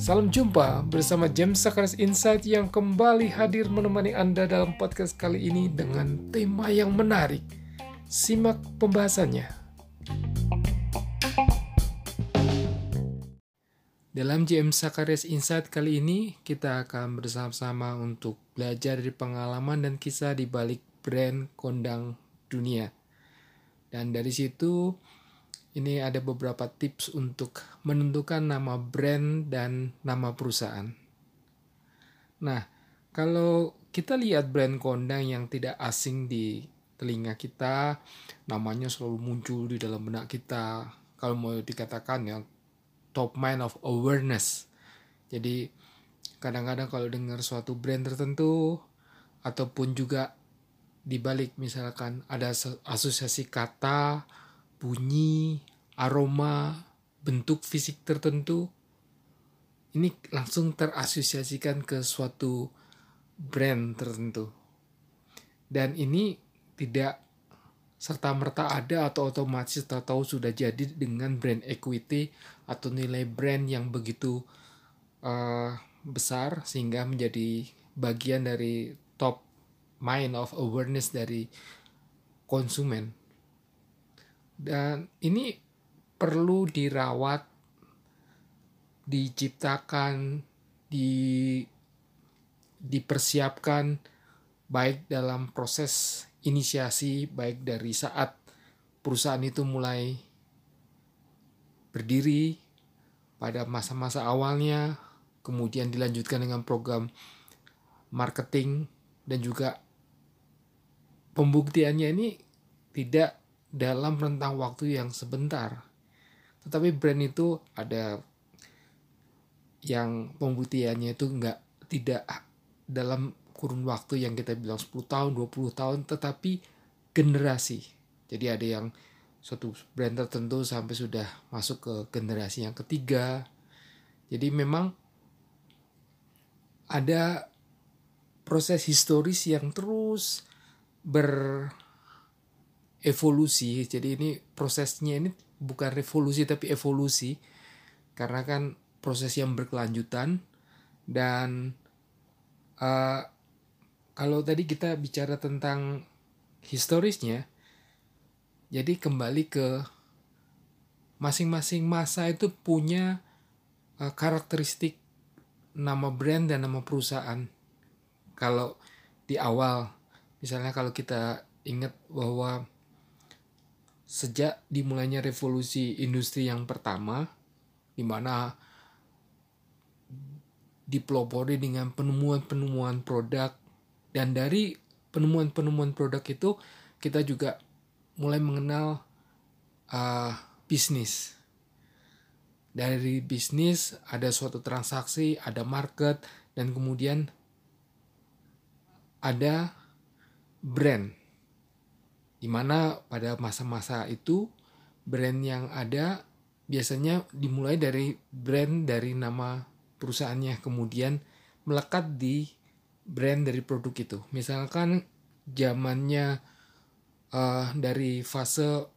Salam jumpa bersama James Sakaris Insight yang kembali hadir menemani Anda dalam podcast kali ini dengan tema yang menarik. Simak pembahasannya. Dalam James Sakaris Insight kali ini, kita akan bersama-sama untuk belajar dari pengalaman dan kisah di balik brand kondang dunia. Dan dari situ, ini ada beberapa tips untuk menentukan nama brand dan nama perusahaan. Nah, kalau kita lihat brand kondang yang tidak asing di telinga kita, namanya selalu muncul di dalam benak kita. Kalau mau dikatakan ya top mind of awareness. Jadi kadang-kadang kalau dengar suatu brand tertentu ataupun juga dibalik misalkan ada asosiasi kata bunyi, aroma, bentuk fisik tertentu, ini langsung terasosiasikan ke suatu brand tertentu. Dan ini tidak serta-merta ada atau otomatis tahu sudah jadi dengan brand equity atau nilai brand yang begitu uh, besar sehingga menjadi bagian dari top mind of awareness dari konsumen. Dan ini perlu dirawat, diciptakan, di dipersiapkan baik dalam proses inisiasi baik dari saat perusahaan itu mulai berdiri pada masa-masa awalnya kemudian dilanjutkan dengan program marketing dan juga pembuktiannya ini tidak dalam rentang waktu yang sebentar. Tetapi brand itu ada yang pembuktiannya itu enggak tidak dalam kurun waktu yang kita bilang 10 tahun, 20 tahun, tetapi generasi. Jadi ada yang suatu brand tertentu sampai sudah masuk ke generasi yang ketiga. Jadi memang ada proses historis yang terus ber evolusi. Jadi ini prosesnya ini bukan revolusi tapi evolusi karena kan proses yang berkelanjutan dan uh, kalau tadi kita bicara tentang historisnya, jadi kembali ke masing-masing masa itu punya uh, karakteristik nama brand dan nama perusahaan. Kalau di awal, misalnya kalau kita ingat bahwa sejak dimulainya revolusi industri yang pertama, di mana dipelopori dengan penemuan-penemuan produk dan dari penemuan-penemuan produk itu kita juga mulai mengenal uh, bisnis. Dari bisnis ada suatu transaksi, ada market, dan kemudian ada brand di mana pada masa-masa itu brand yang ada biasanya dimulai dari brand dari nama perusahaannya kemudian melekat di brand dari produk itu. Misalkan zamannya uh, dari fase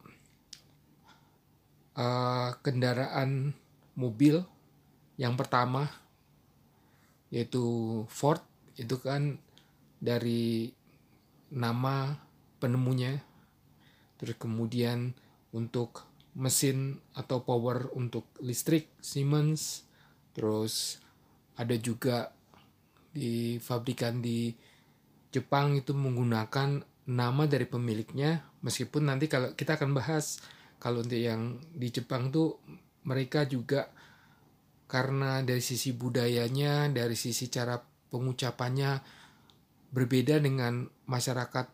uh, kendaraan mobil yang pertama yaitu Ford itu kan dari nama penemunya Terus kemudian untuk mesin atau power untuk listrik Siemens. Terus ada juga di fabrikan di Jepang itu menggunakan nama dari pemiliknya meskipun nanti kalau kita akan bahas kalau untuk yang di Jepang tuh mereka juga karena dari sisi budayanya, dari sisi cara pengucapannya berbeda dengan masyarakat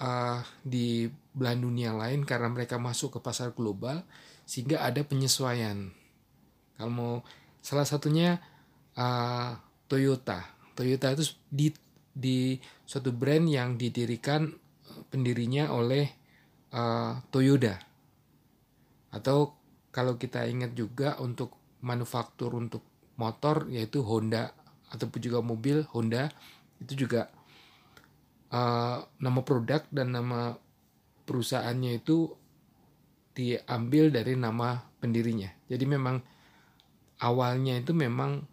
uh, di belahan dunia lain karena mereka masuk ke pasar global sehingga ada penyesuaian. Kalau mau salah satunya uh, Toyota. Toyota itu di di suatu brand yang didirikan pendirinya oleh uh, Toyota. Atau kalau kita ingat juga untuk manufaktur untuk motor yaitu Honda ataupun juga mobil Honda itu juga uh, nama produk dan nama perusahaannya itu diambil dari nama pendirinya. Jadi memang awalnya itu memang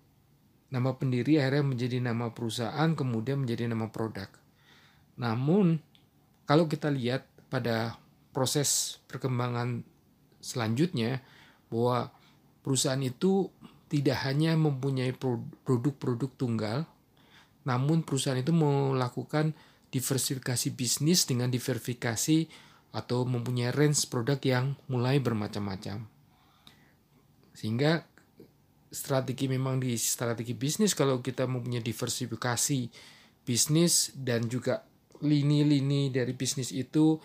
nama pendiri akhirnya menjadi nama perusahaan kemudian menjadi nama produk. Namun kalau kita lihat pada proses perkembangan selanjutnya bahwa perusahaan itu tidak hanya mempunyai produk-produk tunggal, namun perusahaan itu melakukan diversifikasi bisnis dengan diversifikasi atau mempunyai range produk yang mulai bermacam-macam. Sehingga strategi memang di strategi bisnis kalau kita mempunyai diversifikasi bisnis dan juga lini-lini dari bisnis itu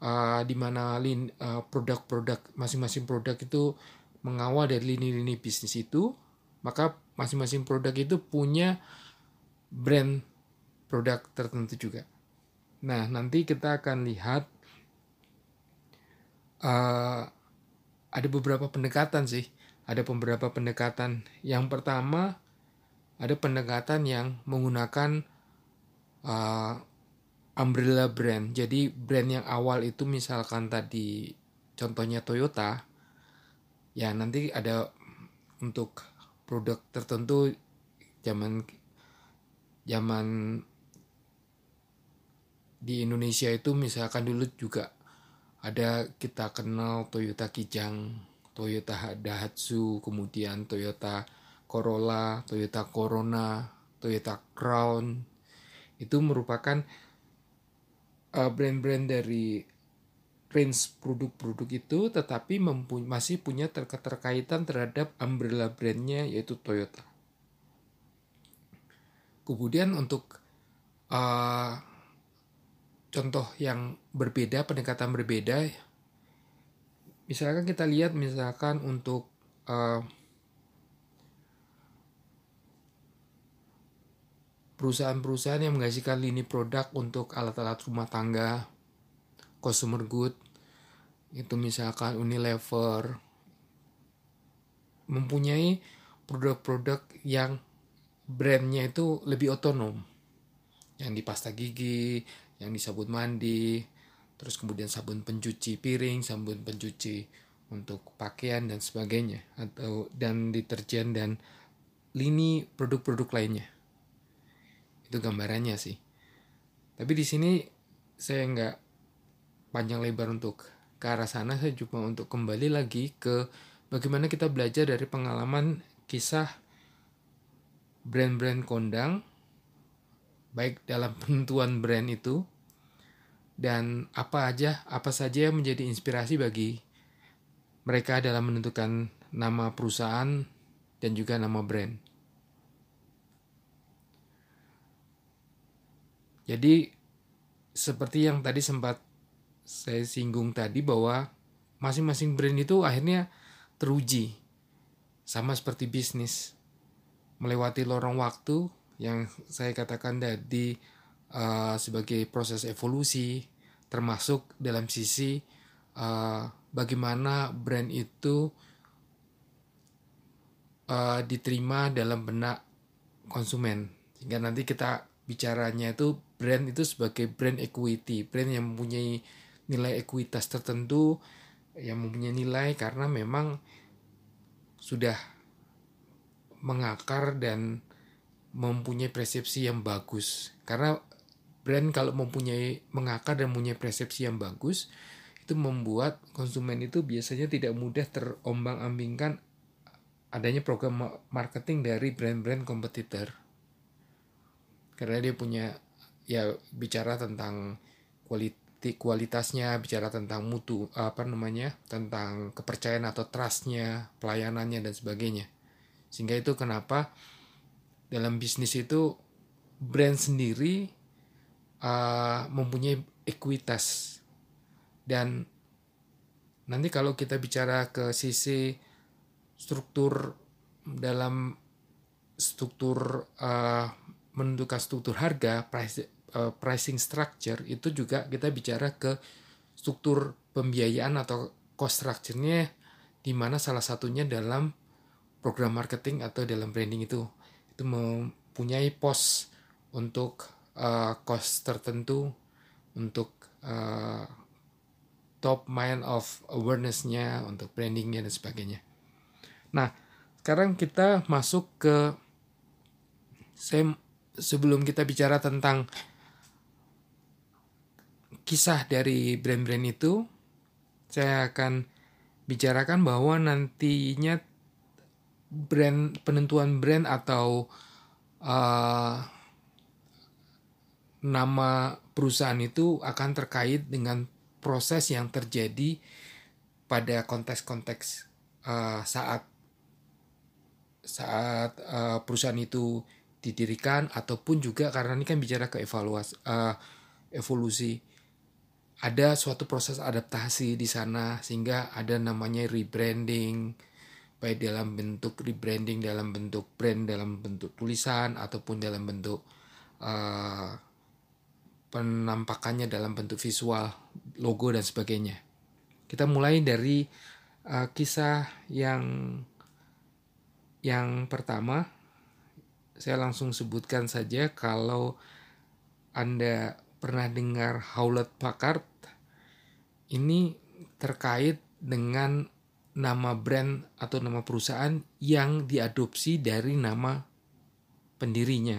uh, di mana uh, produk-produk masing-masing produk itu mengawal dari lini-lini bisnis itu, maka masing-masing produk itu punya brand produk tertentu juga. Nah, nanti kita akan lihat uh, ada beberapa pendekatan sih. Ada beberapa pendekatan. Yang pertama, ada pendekatan yang menggunakan uh, umbrella brand. Jadi brand yang awal itu misalkan tadi contohnya Toyota, ya nanti ada untuk produk tertentu zaman zaman di Indonesia itu misalkan dulu juga ada kita kenal Toyota Kijang, Toyota Daihatsu, kemudian Toyota Corolla, Toyota Corona, Toyota Crown. Itu merupakan uh, brand-brand dari range produk-produk itu tetapi masih punya keterkaitan terhadap umbrella brandnya yaitu Toyota. Kemudian untuk uh, contoh yang berbeda, pendekatan berbeda, misalkan kita lihat misalkan untuk uh, perusahaan-perusahaan yang menghasilkan lini produk untuk alat-alat rumah tangga, consumer good itu misalkan Unilever mempunyai produk-produk yang brandnya itu lebih otonom. Yang di pasta gigi, yang di sabun mandi, terus kemudian sabun pencuci piring, sabun pencuci untuk pakaian dan sebagainya atau dan deterjen dan lini produk-produk lainnya. Itu gambarannya sih. Tapi di sini saya nggak panjang lebar untuk ke arah sana saya cuma untuk kembali lagi ke bagaimana kita belajar dari pengalaman kisah brand-brand kondang baik dalam penentuan brand itu dan apa aja apa saja yang menjadi inspirasi bagi mereka dalam menentukan nama perusahaan dan juga nama brand. Jadi seperti yang tadi sempat saya singgung tadi bahwa masing-masing brand itu akhirnya teruji sama seperti bisnis melewati lorong waktu yang saya katakan tadi uh, sebagai proses evolusi termasuk dalam sisi uh, bagaimana brand itu uh, diterima dalam benak konsumen. Sehingga nanti kita bicaranya itu brand itu sebagai brand equity brand yang mempunyai nilai ekuitas tertentu yang mempunyai nilai karena memang sudah mengakar dan mempunyai persepsi yang bagus karena brand kalau mempunyai mengakar dan mempunyai persepsi yang bagus itu membuat konsumen itu biasanya tidak mudah terombang-ambingkan adanya program marketing dari brand-brand kompetitor karena dia punya ya bicara tentang kualitas kualitasnya, bicara tentang mutu, apa namanya, tentang kepercayaan atau trustnya, pelayanannya dan sebagainya. Sehingga itu kenapa dalam bisnis itu brand sendiri uh, mempunyai ekuitas. Dan nanti kalau kita bicara ke sisi struktur dalam struktur uh, menentukan struktur harga price uh, pricing structure itu juga kita bicara ke struktur pembiayaan atau cost structure-nya di mana salah satunya dalam program marketing atau dalam branding itu itu mempunyai pos untuk uh, cost tertentu untuk uh, top mind of awareness-nya, untuk brandingnya dan sebagainya. Nah, sekarang kita masuk ke saya sebelum kita bicara tentang kisah dari brand-brand itu, saya akan bicarakan bahwa nantinya brand penentuan brand atau uh, nama perusahaan itu akan terkait dengan proses yang terjadi pada konteks-konteks uh, saat saat uh, perusahaan itu didirikan ataupun juga karena ini kan bicara ke evaluasi uh, evolusi. Ada suatu proses adaptasi di sana sehingga ada namanya rebranding baik dalam bentuk rebranding dalam bentuk brand dalam bentuk tulisan ataupun dalam bentuk uh, penampakannya dalam bentuk visual logo dan sebagainya. Kita mulai dari uh, kisah yang yang pertama, saya langsung sebutkan saja kalau Anda pernah dengar Hewlett Packard, ini terkait dengan nama brand atau nama perusahaan yang diadopsi dari nama pendirinya,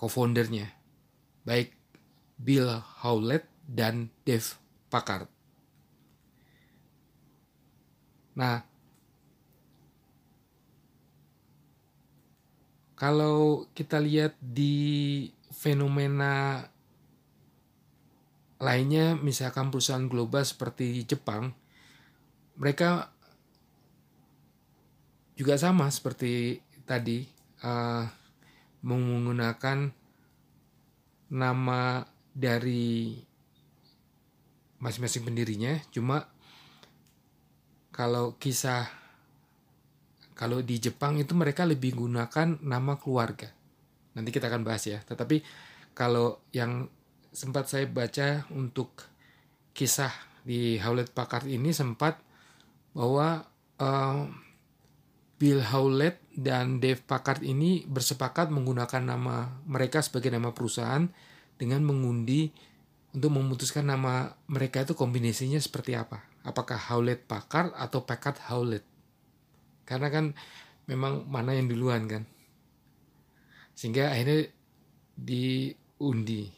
co-foundernya, baik Bill Hewlett dan Dave Packard. Nah, Kalau kita lihat di fenomena lainnya, misalkan perusahaan global seperti Jepang, mereka juga sama seperti tadi uh, menggunakan nama dari masing-masing pendirinya. Cuma kalau kisah kalau di Jepang itu mereka lebih gunakan nama keluarga. Nanti kita akan bahas ya. Tetapi kalau yang sempat saya baca untuk kisah di Hewlett Packard ini sempat bahwa uh, Bill Hewlett dan Dave Packard ini bersepakat menggunakan nama mereka sebagai nama perusahaan dengan mengundi untuk memutuskan nama mereka itu kombinasinya seperti apa. Apakah Hewlett Packard atau Packard Hewlett. Karena kan memang mana yang duluan kan. Sehingga akhirnya diundi.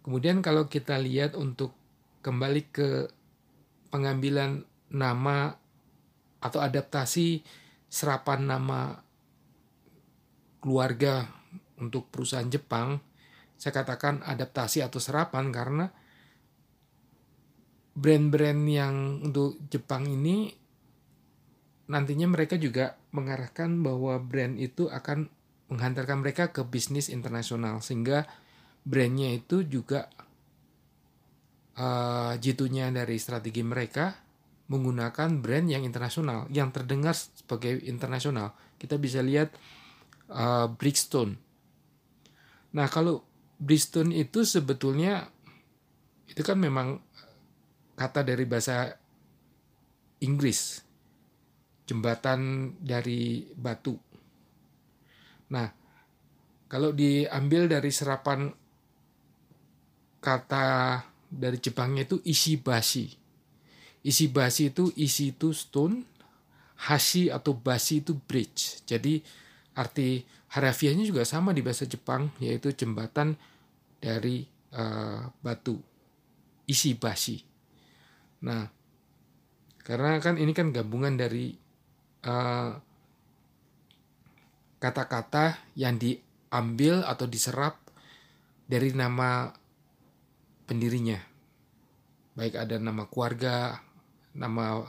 Kemudian kalau kita lihat untuk kembali ke pengambilan nama atau adaptasi serapan nama keluarga untuk perusahaan Jepang, saya katakan adaptasi atau serapan karena brand-brand yang untuk Jepang ini nantinya mereka juga mengarahkan bahwa brand itu akan menghantarkan mereka ke bisnis internasional sehingga brandnya itu juga uh, jitunya dari strategi mereka menggunakan brand yang internasional yang terdengar sebagai internasional kita bisa lihat uh, Bridgestone nah kalau Bridgestone itu sebetulnya itu kan memang kata dari bahasa Inggris jembatan dari batu. Nah, kalau diambil dari serapan kata dari Jepangnya itu isi basi. Isi basi itu isi itu stone, hashi atau basi itu bridge. Jadi arti harafiahnya juga sama di bahasa Jepang yaitu jembatan dari uh, batu. Isi basi. Nah, karena kan ini kan gabungan dari Eh, kata-kata uh, yang diambil atau diserap dari nama pendirinya. Baik ada nama keluarga, nama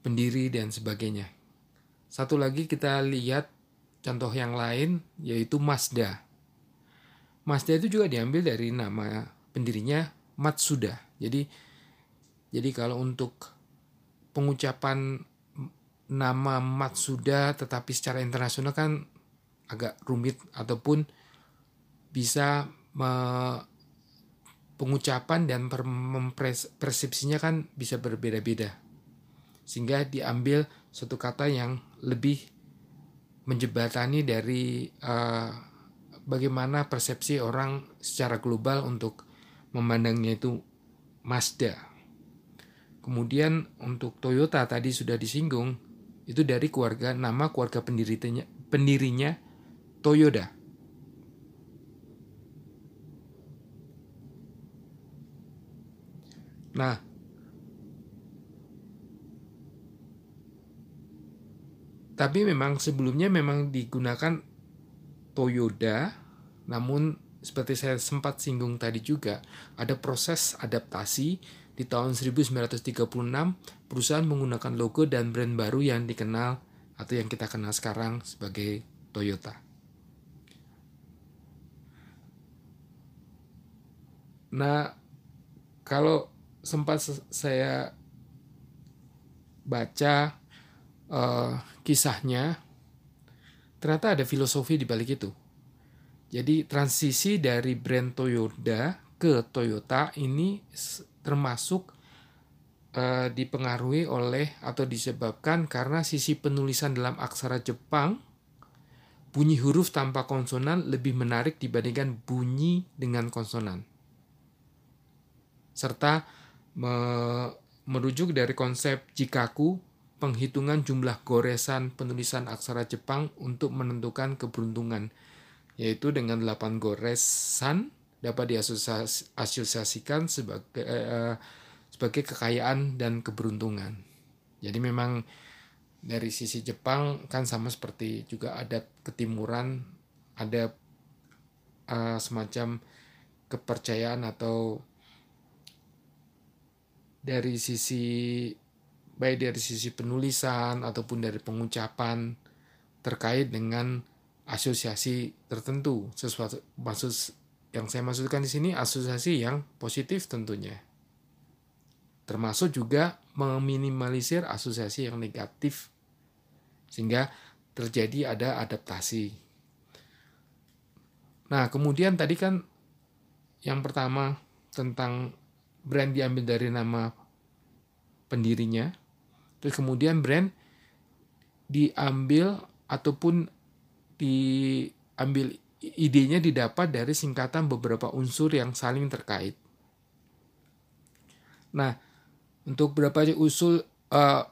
pendiri dan sebagainya. Satu lagi kita lihat contoh yang lain yaitu Mazda. Mazda itu juga diambil dari nama pendirinya Matsuda. Jadi jadi kalau untuk pengucapan nama Matsuda tetapi secara internasional kan agak rumit ataupun bisa pengucapan dan per, persepsinya kan bisa berbeda-beda sehingga diambil suatu kata yang lebih menjebatani dari uh, bagaimana persepsi orang secara global untuk memandangnya itu Mazda. Kemudian untuk Toyota tadi sudah disinggung, itu dari keluarga nama keluarga pendirinya pendirinya Toyota. Nah, tapi memang sebelumnya memang digunakan Toyota, namun seperti saya sempat singgung tadi juga, ada proses adaptasi di tahun 1936 perusahaan menggunakan logo dan brand baru yang dikenal atau yang kita kenal sekarang sebagai Toyota. Nah, kalau sempat saya baca uh, kisahnya, ternyata ada filosofi di balik itu. Jadi transisi dari brand Toyota ke Toyota ini termasuk uh, dipengaruhi oleh atau disebabkan karena sisi penulisan dalam aksara Jepang bunyi huruf tanpa konsonan lebih menarik dibandingkan bunyi dengan konsonan. Serta merujuk dari konsep jikaku, penghitungan jumlah goresan penulisan aksara Jepang untuk menentukan keberuntungan, yaitu dengan 8 goresan dapat diasosiasikan sebagai eh, sebagai kekayaan dan keberuntungan. Jadi memang dari sisi Jepang kan sama seperti juga adat ketimuran ada uh, semacam kepercayaan atau dari sisi baik dari sisi penulisan ataupun dari pengucapan terkait dengan asosiasi tertentu sesuatu maksud yang saya maksudkan di sini asosiasi yang positif tentunya. Termasuk juga meminimalisir asosiasi yang negatif sehingga terjadi ada adaptasi. Nah kemudian tadi kan yang pertama tentang brand diambil dari nama pendirinya. Terus kemudian brand diambil ataupun diambil idenya didapat dari singkatan beberapa unsur yang saling terkait. Nah, untuk beberapa usul uh,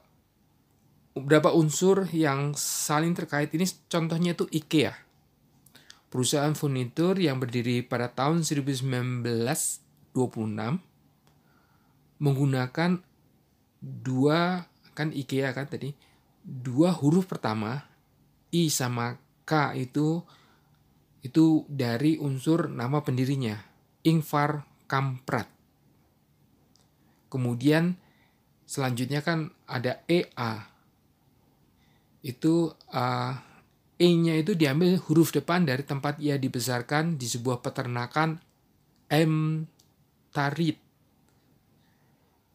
beberapa unsur yang saling terkait ini contohnya itu IKEA. Perusahaan furnitur yang berdiri pada tahun 1926 menggunakan dua kan IKEA kan tadi dua huruf pertama I sama K itu itu dari unsur nama pendirinya Ingvar Kamprad. Kemudian selanjutnya kan ada EA. Itu uh, E-nya itu diambil huruf depan dari tempat ia dibesarkan di sebuah peternakan M Tarit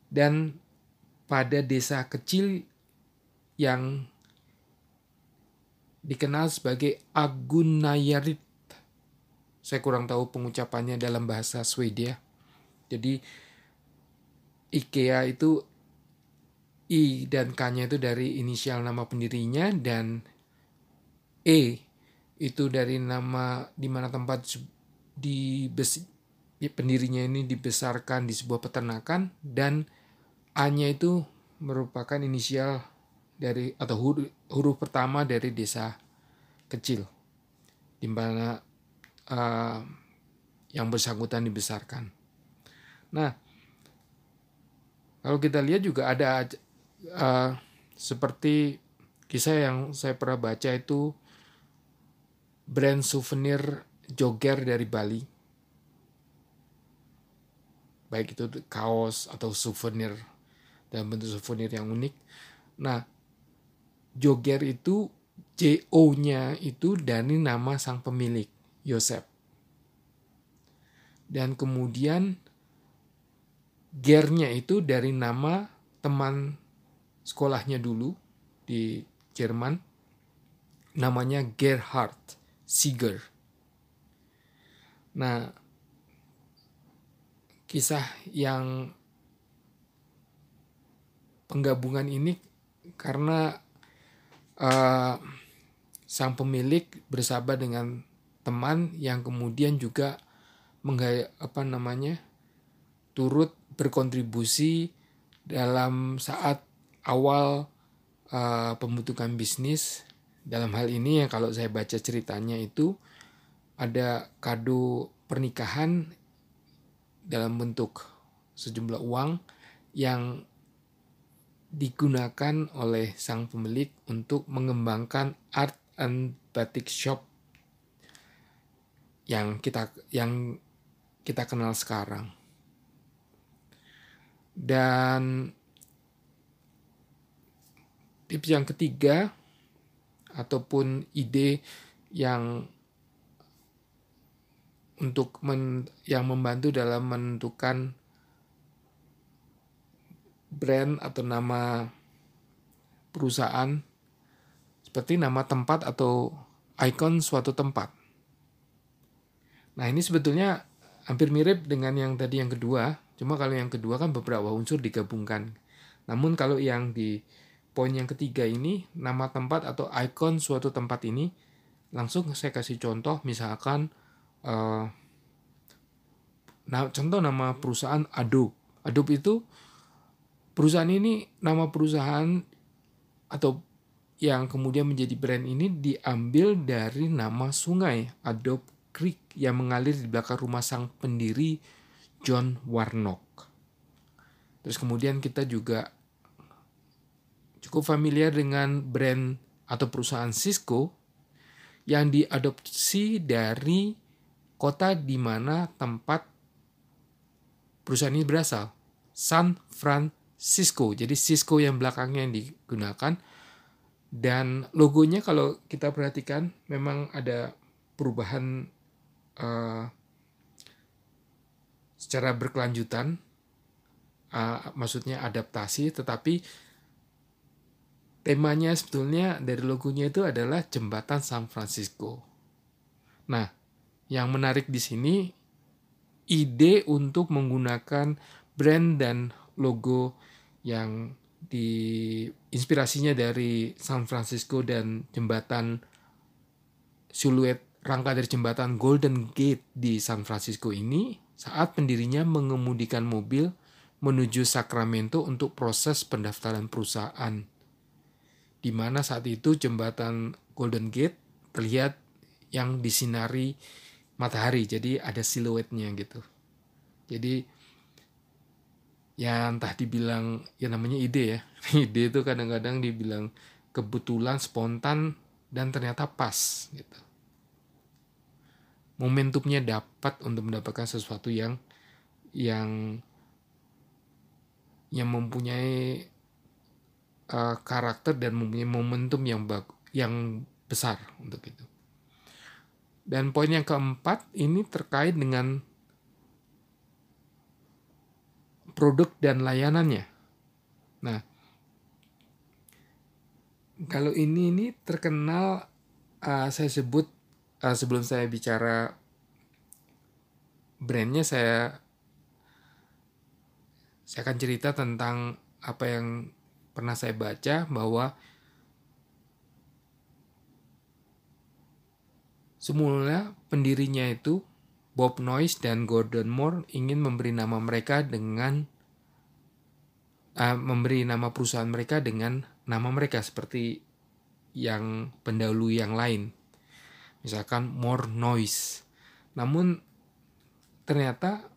dan pada desa kecil yang dikenal sebagai Agunayarit. Saya kurang tahu pengucapannya dalam bahasa Swedia. Jadi IKEA itu I dan K-nya itu dari inisial nama pendirinya dan E itu dari nama di mana tempat di, di pendirinya ini dibesarkan di sebuah peternakan dan A-nya itu merupakan inisial dari atau huruf, huruf pertama dari desa kecil di mana uh, yang bersangkutan dibesarkan. Nah, kalau kita lihat juga ada uh, seperti kisah yang saya pernah baca itu brand souvenir jogger dari Bali. Baik itu kaos atau souvenir dalam bentuk souvenir yang unik. Nah, Joger itu JO-nya itu dari nama sang pemilik, Yosep. Dan kemudian Gernya itu dari nama teman sekolahnya dulu di Jerman, namanya Gerhard Sieger. Nah, kisah yang penggabungan ini karena uh, sang pemilik bersahabat dengan teman yang kemudian juga menggaya apa namanya turut berkontribusi dalam saat awal uh, pembentukan bisnis. Dalam hal ini ya kalau saya baca ceritanya itu ada kado pernikahan dalam bentuk sejumlah uang yang digunakan oleh sang pemilik untuk mengembangkan art and batik shop yang kita yang kita kenal sekarang. Dan tips yang ketiga ataupun ide yang untuk men, yang membantu dalam menentukan brand atau nama perusahaan seperti nama tempat atau ikon suatu tempat. Nah, ini sebetulnya hampir mirip dengan yang tadi yang kedua, cuma kalau yang kedua kan beberapa unsur digabungkan. Namun kalau yang di poin yang ketiga ini, nama tempat atau ikon suatu tempat ini, langsung saya kasih contoh misalkan uh, nah, contoh nama perusahaan Adobe. Adobe itu perusahaan ini nama perusahaan atau yang kemudian menjadi brand ini diambil dari nama sungai Adobe Creek yang mengalir di belakang rumah sang pendiri John Warnock. Terus kemudian kita juga cukup familiar dengan brand atau perusahaan Cisco yang diadopsi dari kota di mana tempat perusahaan ini berasal, San Francisco Cisco. Jadi Cisco yang belakangnya yang digunakan dan logonya kalau kita perhatikan memang ada perubahan uh, secara berkelanjutan, uh, maksudnya adaptasi, tetapi temanya sebetulnya dari logonya itu adalah jembatan San Francisco. Nah, yang menarik di sini ide untuk menggunakan brand dan logo yang di inspirasinya dari San Francisco dan jembatan siluet rangka dari jembatan Golden Gate di San Francisco ini saat pendirinya mengemudikan mobil menuju Sacramento untuk proses pendaftaran perusahaan. Di mana saat itu jembatan Golden Gate terlihat yang disinari matahari, jadi ada siluetnya gitu. Jadi ya entah dibilang ya namanya ide ya. Ide itu kadang-kadang dibilang kebetulan spontan dan ternyata pas gitu. Momentumnya dapat untuk mendapatkan sesuatu yang yang yang mempunyai uh, karakter dan mempunyai momentum yang bagus yang besar untuk itu. Dan poin yang keempat ini terkait dengan produk dan layanannya. Nah, kalau ini ini terkenal uh, saya sebut uh, sebelum saya bicara brandnya saya saya akan cerita tentang apa yang pernah saya baca bahwa semula pendirinya itu Bob Noyce dan Gordon Moore ingin memberi nama mereka dengan uh, memberi nama perusahaan mereka dengan nama mereka seperti yang pendahulu yang lain. Misalkan More Noise. Namun ternyata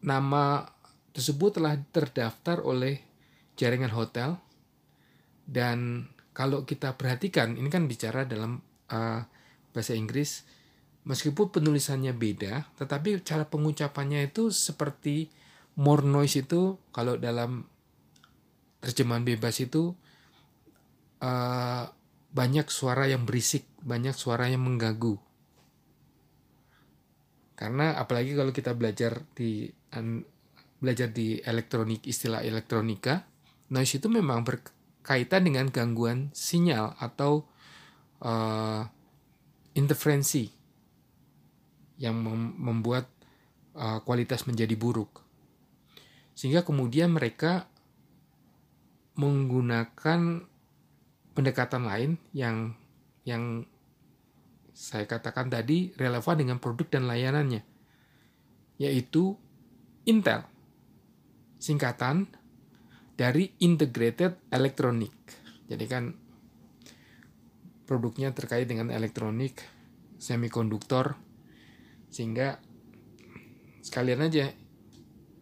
nama tersebut telah terdaftar oleh jaringan hotel dan kalau kita perhatikan ini kan bicara dalam uh, bahasa Inggris meskipun penulisannya beda tetapi cara pengucapannya itu seperti more noise itu kalau dalam terjemahan bebas itu uh, banyak suara yang berisik banyak suara yang mengganggu karena apalagi kalau kita belajar di belajar di elektronik istilah elektronika noise itu memang berkaitan dengan gangguan sinyal atau uh, interferensi yang membuat uh, kualitas menjadi buruk. Sehingga kemudian mereka menggunakan pendekatan lain yang yang saya katakan tadi relevan dengan produk dan layanannya. yaitu Intel. Singkatan dari Integrated Electronic. Jadi kan produknya terkait dengan elektronik, semikonduktor, sehingga sekalian aja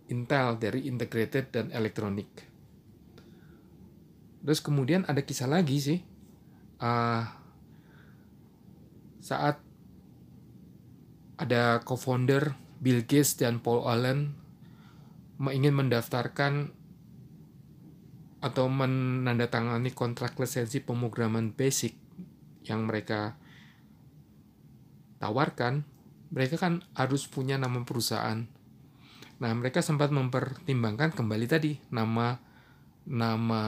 Intel dari Integrated dan Electronic. Terus kemudian ada kisah lagi sih, uh, saat ada co-founder Bill Gates dan Paul Allen ingin mendaftarkan atau menandatangani kontrak lisensi pemrograman basic yang mereka tawarkan, mereka kan harus punya nama perusahaan. Nah, mereka sempat mempertimbangkan kembali tadi nama nama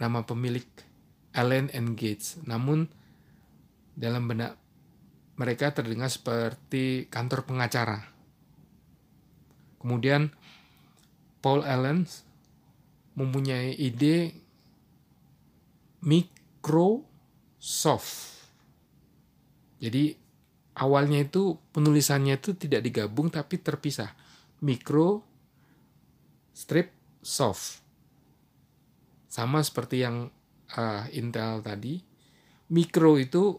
nama pemilik Allen and Gates. Namun dalam benak mereka terdengar seperti kantor pengacara. Kemudian Paul Allen mempunyai ide Microsoft. Jadi awalnya itu penulisannya itu tidak digabung tapi terpisah. Micro strip soft. Sama seperti yang uh, Intel tadi. Micro itu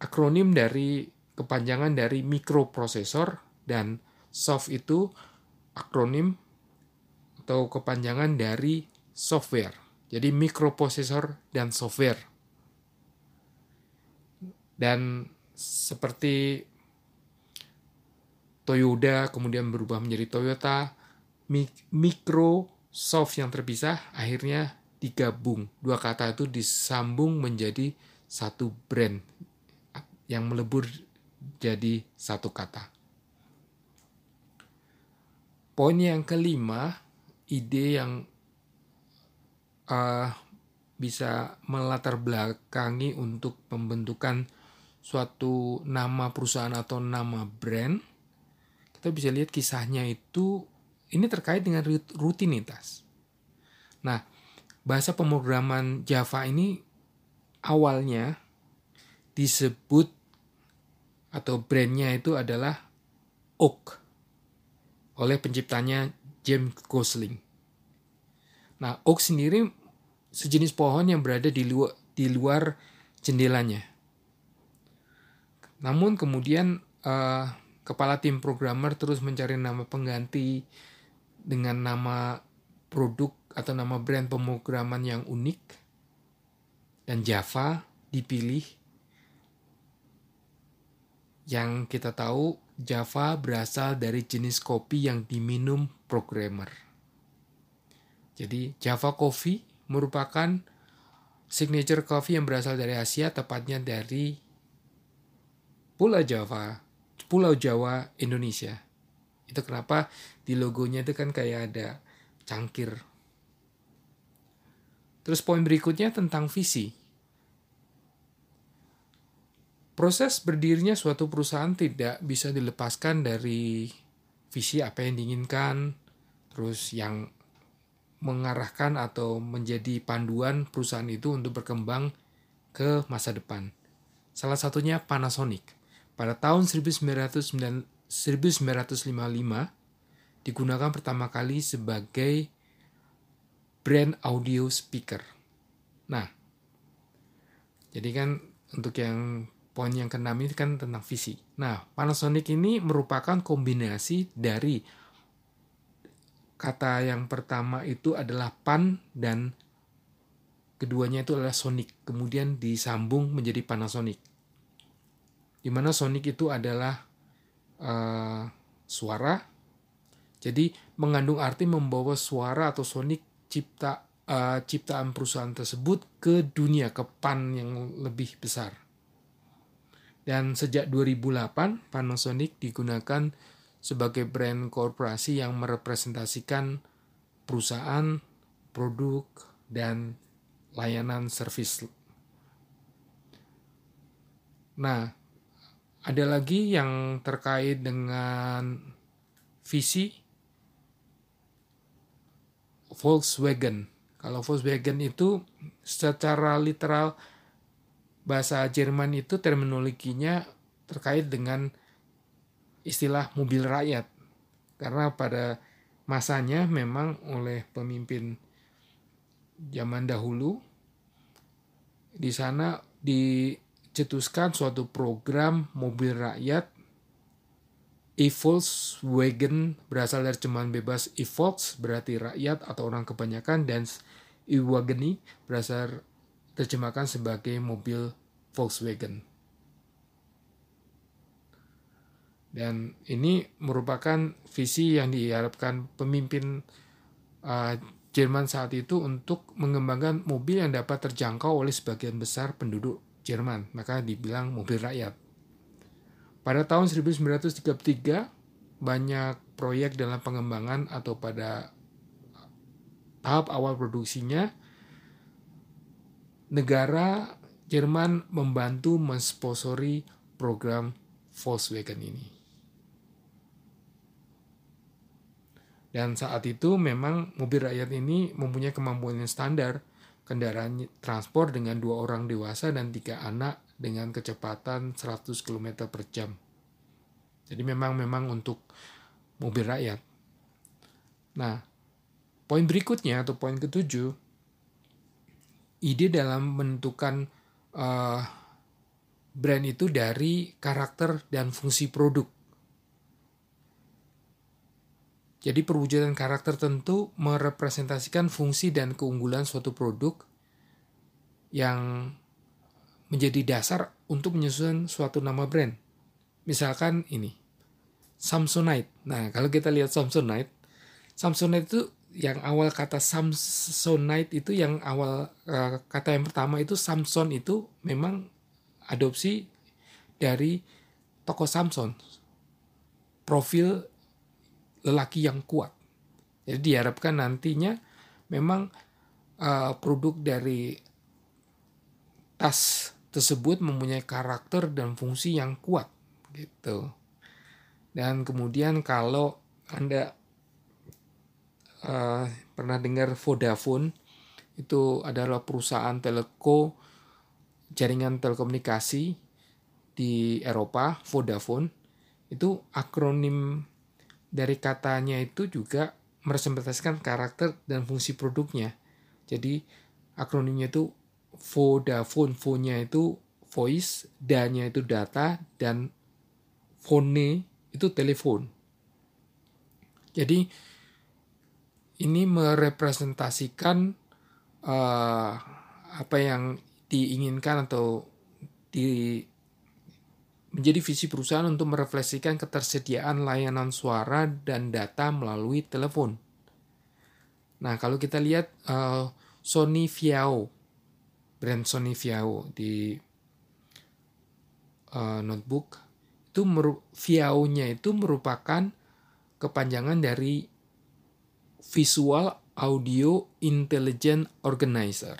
akronim dari kepanjangan dari mikroprosesor dan soft itu akronim atau kepanjangan dari software. Jadi mikroprosesor dan software. Dan seperti Toyota kemudian berubah menjadi Toyota, Microsoft yang terpisah akhirnya digabung. Dua kata itu disambung menjadi satu brand yang melebur jadi satu kata. Poin yang kelima, ide yang uh, bisa melatar belakangi untuk pembentukan suatu nama perusahaan atau nama brand, kita bisa lihat kisahnya itu ini terkait dengan rutinitas. Nah, bahasa pemrograman Java ini awalnya disebut atau brandnya itu adalah Oak oleh penciptanya James Gosling. Nah, oak sendiri sejenis pohon yang berada di luar, di luar jendelanya. Namun kemudian uh, kepala tim programmer terus mencari nama pengganti dengan nama produk atau nama brand pemrograman yang unik. Dan Java dipilih. Yang kita tahu Java berasal dari jenis kopi yang diminum programmer. Jadi Java Coffee merupakan signature coffee yang berasal dari Asia, tepatnya dari Pulau Jawa, Pulau Jawa, Indonesia. Itu kenapa di logonya itu kan kayak ada cangkir. Terus poin berikutnya tentang visi. Proses berdirinya suatu perusahaan tidak bisa dilepaskan dari visi apa yang diinginkan, terus yang mengarahkan atau menjadi panduan perusahaan itu untuk berkembang ke masa depan. Salah satunya Panasonic. Pada tahun 1955 digunakan pertama kali sebagai brand audio speaker. Nah, jadi kan untuk yang poin yang keenam ini kan tentang visi. Nah, Panasonic ini merupakan kombinasi dari kata yang pertama itu adalah pan dan keduanya itu adalah sonic. Kemudian disambung menjadi Panasonic. Di mana sonic itu adalah uh, suara. Jadi mengandung arti membawa suara atau sonic cipta uh, ciptaan perusahaan tersebut ke dunia ke pan yang lebih besar. Dan sejak 2008, Panasonic digunakan sebagai brand korporasi yang merepresentasikan perusahaan, produk, dan layanan servis. Nah, ada lagi yang terkait dengan visi Volkswagen. Kalau Volkswagen itu secara literal bahasa Jerman itu terminologinya terkait dengan istilah mobil rakyat. karena pada masanya memang oleh pemimpin zaman dahulu di sana dicetuskan suatu program mobil rakyat E-Volkswagen berasal dari cuman bebas E-Volks berarti rakyat atau orang kebanyakan dan E-Wageni berasal terjemahkan sebagai mobil Volkswagen. Dan ini merupakan visi yang diharapkan pemimpin uh, Jerman saat itu untuk mengembangkan mobil yang dapat terjangkau oleh sebagian besar penduduk Jerman, maka dibilang mobil rakyat. Pada tahun 1933, banyak proyek dalam pengembangan atau pada tahap awal produksinya, negara Jerman membantu mensponsori program Volkswagen ini. Dan saat itu memang mobil rakyat ini mempunyai kemampuan yang standar, kendaraan transport dengan dua orang dewasa dan tiga anak dengan kecepatan 100 km per jam. Jadi memang memang untuk mobil rakyat. Nah, poin berikutnya atau poin ketujuh, ide dalam menentukan uh, brand itu dari karakter dan fungsi produk. Jadi perwujudan karakter tentu merepresentasikan fungsi dan keunggulan suatu produk yang menjadi dasar untuk menyusun suatu nama brand. Misalkan ini, Samsonite. Nah, kalau kita lihat Samsonite, Samsonite itu yang awal kata Samsonite itu yang awal uh, kata yang pertama itu Samson itu memang adopsi dari toko Samson. Profil lelaki yang kuat. Jadi diharapkan nantinya memang uh, produk dari tas tersebut mempunyai karakter dan fungsi yang kuat gitu. Dan kemudian kalau Anda uh, pernah dengar Vodafone itu adalah perusahaan telco jaringan telekomunikasi di Eropa, Vodafone itu akronim dari katanya itu juga merepresentasikan karakter dan fungsi produknya. Jadi akronimnya itu Vodafone, vo-nya itu voice, da-nya itu data, dan phone itu telepon. Jadi ini merepresentasikan uh, apa yang diinginkan atau di menjadi visi perusahaan untuk merefleksikan ketersediaan layanan suara dan data melalui telepon. Nah, kalau kita lihat uh, Sony Viao, brand Sony Viao di uh, notebook, itu Viao-nya itu merupakan kepanjangan dari Visual Audio Intelligent Organizer.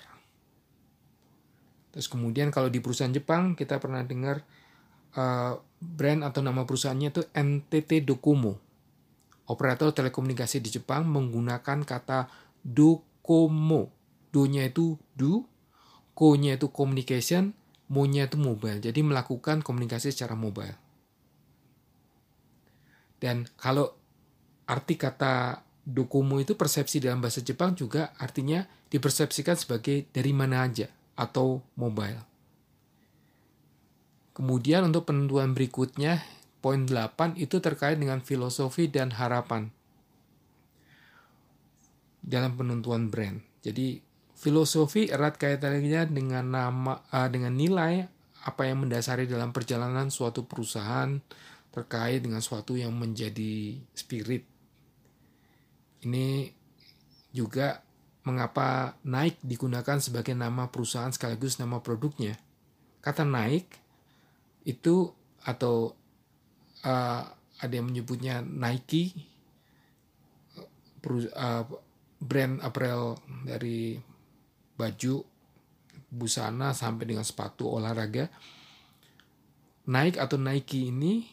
Terus kemudian kalau di perusahaan Jepang kita pernah dengar uh, brand atau nama perusahaannya itu NTT Docomo. Operator telekomunikasi di Jepang menggunakan kata Docomo. Do-nya itu do, ko-nya itu communication, mo-nya itu mobile. Jadi melakukan komunikasi secara mobile. Dan kalau arti kata Docomo itu persepsi dalam bahasa Jepang juga artinya dipersepsikan sebagai dari mana aja atau mobile. Kemudian untuk penentuan berikutnya, poin 8 itu terkait dengan filosofi dan harapan dalam penentuan brand. Jadi filosofi erat kaitannya dengan nama uh, dengan nilai apa yang mendasari dalam perjalanan suatu perusahaan terkait dengan suatu yang menjadi spirit. Ini juga mengapa naik digunakan sebagai nama perusahaan sekaligus nama produknya. Kata naik itu atau uh, ada yang menyebutnya Nike uh, brand apparel dari baju busana sampai dengan sepatu olahraga. Nike atau Nike ini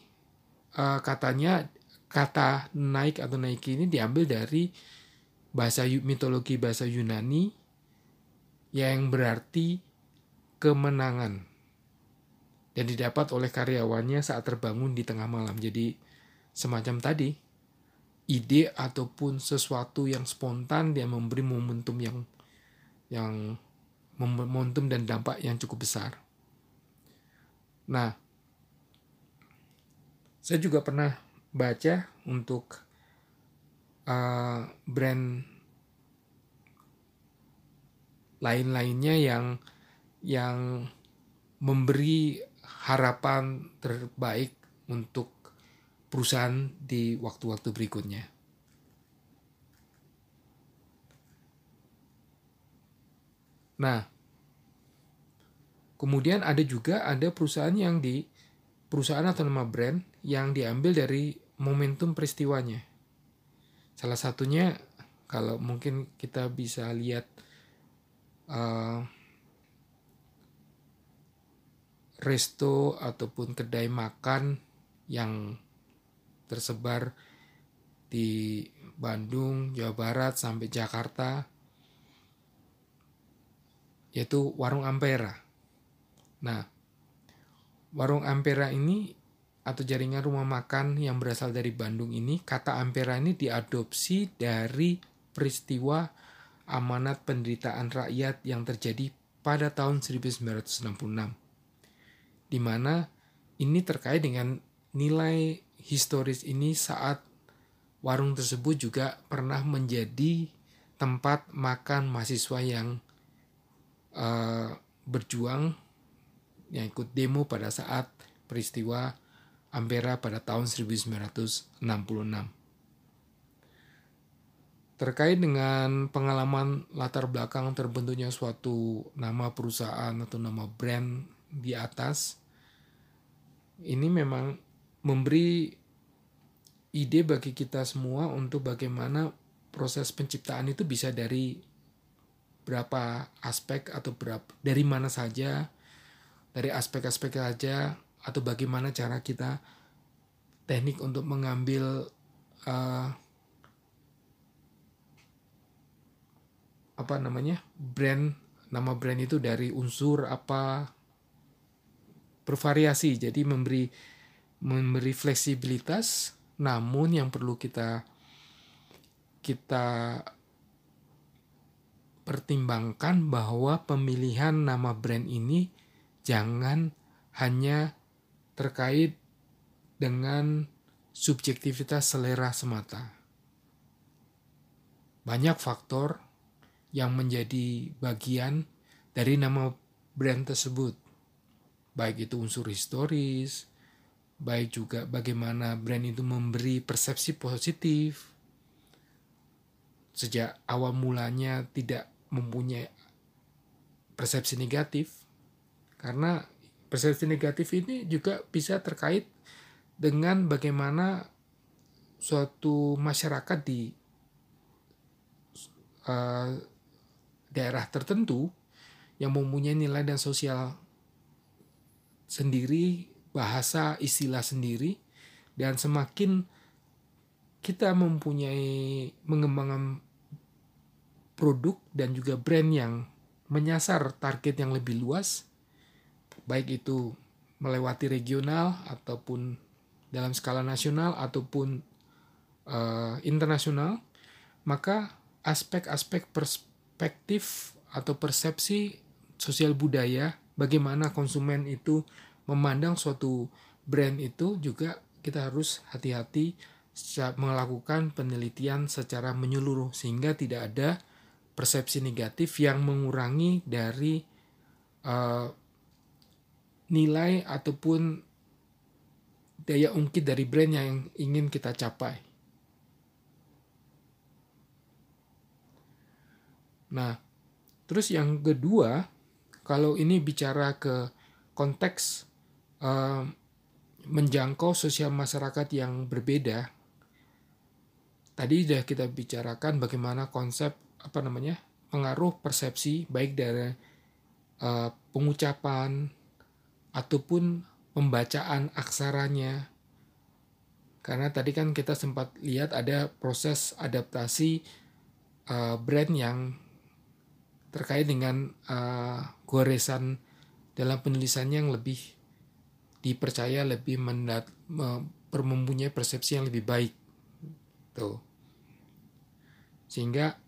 uh, katanya kata Nike atau Nike ini diambil dari bahasa mitologi bahasa Yunani yang berarti kemenangan dan didapat oleh karyawannya saat terbangun di tengah malam. Jadi semacam tadi ide ataupun sesuatu yang spontan dia memberi momentum yang yang momentum dan dampak yang cukup besar. Nah, saya juga pernah baca untuk uh, brand lain-lainnya yang yang memberi harapan terbaik untuk perusahaan di waktu-waktu berikutnya. Nah, kemudian ada juga ada perusahaan yang di perusahaan atau nama brand yang diambil dari momentum peristiwanya. Salah satunya kalau mungkin kita bisa lihat uh, resto ataupun kedai makan yang tersebar di Bandung, Jawa Barat sampai Jakarta yaitu warung Ampera. Nah, warung Ampera ini atau jaringan rumah makan yang berasal dari Bandung ini, kata Ampera ini diadopsi dari peristiwa amanat penderitaan rakyat yang terjadi pada tahun 1966. Di mana ini terkait dengan nilai historis ini saat warung tersebut juga pernah menjadi tempat makan mahasiswa yang uh, berjuang yang ikut demo pada saat peristiwa Ampera pada tahun 1966. Terkait dengan pengalaman latar belakang terbentuknya suatu nama perusahaan atau nama brand di atas, ini memang memberi ide bagi kita semua untuk bagaimana proses penciptaan itu bisa dari berapa aspek atau berapa dari mana saja dari aspek-aspek saja atau bagaimana cara kita teknik untuk mengambil uh, apa namanya brand nama brand itu dari unsur apa bervariasi jadi memberi memberi fleksibilitas namun yang perlu kita kita pertimbangkan bahwa pemilihan nama brand ini jangan hanya terkait dengan subjektivitas selera semata. Banyak faktor yang menjadi bagian dari nama brand tersebut. Baik itu unsur historis, baik juga bagaimana brand itu memberi persepsi positif. Sejak awal mulanya tidak mempunyai persepsi negatif karena persepsi negatif ini juga bisa terkait dengan bagaimana suatu masyarakat di uh, daerah tertentu yang mempunyai nilai dan sosial sendiri bahasa istilah sendiri dan semakin kita mempunyai mengembangkan produk dan juga brand yang menyasar target yang lebih luas baik itu melewati regional ataupun dalam skala nasional ataupun uh, internasional maka aspek-aspek perspektif atau persepsi sosial budaya bagaimana konsumen itu memandang suatu brand itu juga kita harus hati-hati melakukan penelitian secara menyeluruh sehingga tidak ada persepsi negatif yang mengurangi dari uh, nilai ataupun daya ungkit dari brand yang ingin kita capai. Nah, terus yang kedua, kalau ini bicara ke konteks uh, menjangkau sosial masyarakat yang berbeda. Tadi sudah kita bicarakan bagaimana konsep apa namanya pengaruh persepsi baik dari uh, pengucapan ataupun pembacaan aksaranya. Karena tadi kan kita sempat lihat ada proses adaptasi uh, brand yang terkait dengan uh, goresan dalam penulisannya yang lebih dipercaya lebih mendat, mempunyai persepsi yang lebih baik Tuh. Sehingga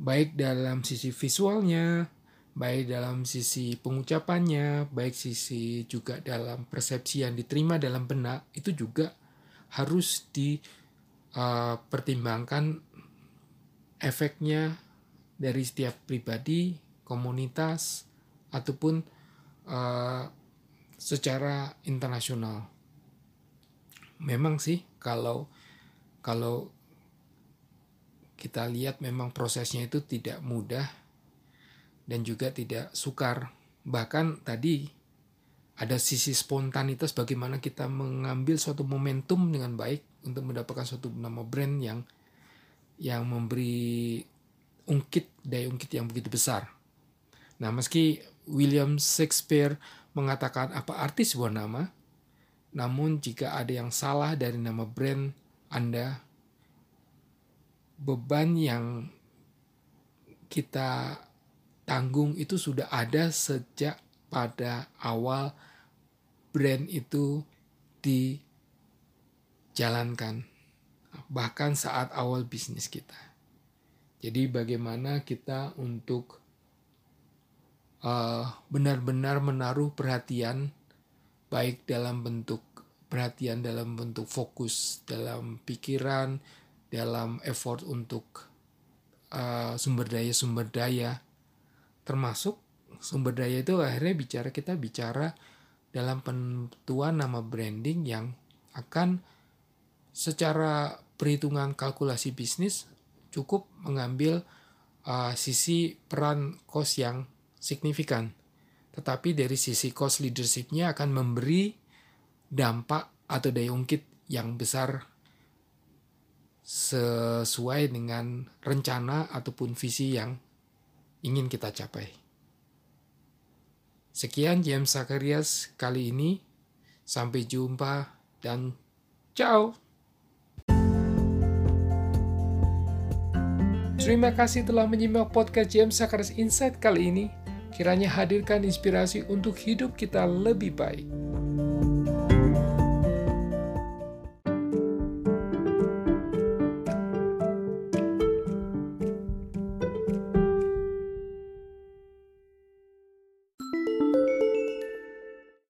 baik dalam sisi visualnya, baik dalam sisi pengucapannya, baik sisi juga dalam persepsi yang diterima dalam benak itu juga harus dipertimbangkan uh, efeknya dari setiap pribadi, komunitas, ataupun uh, secara internasional. Memang sih kalau kalau kita lihat memang prosesnya itu tidak mudah dan juga tidak sukar. Bahkan tadi ada sisi spontanitas bagaimana kita mengambil suatu momentum dengan baik untuk mendapatkan suatu nama brand yang yang memberi ungkit daya ungkit yang begitu besar. Nah, meski William Shakespeare mengatakan apa arti sebuah nama, namun jika ada yang salah dari nama brand Anda, beban yang kita tanggung itu sudah ada sejak pada awal brand itu dijalankan bahkan saat awal bisnis kita. Jadi bagaimana kita untuk uh, benar-benar menaruh perhatian baik dalam bentuk perhatian dalam bentuk fokus dalam pikiran dalam effort untuk uh, sumber daya sumber daya. Termasuk sumber daya itu akhirnya bicara kita bicara dalam penentuan nama branding yang akan secara perhitungan kalkulasi bisnis cukup mengambil uh, sisi peran cost yang signifikan. Tetapi dari sisi cost leadershipnya akan memberi dampak atau daya ungkit yang besar sesuai dengan rencana ataupun visi yang ingin kita capai. Sekian James Zacharias kali ini. Sampai jumpa dan ciao. Terima kasih telah menyimak podcast James Zacharias Insight kali ini. Kiranya hadirkan inspirasi untuk hidup kita lebih baik.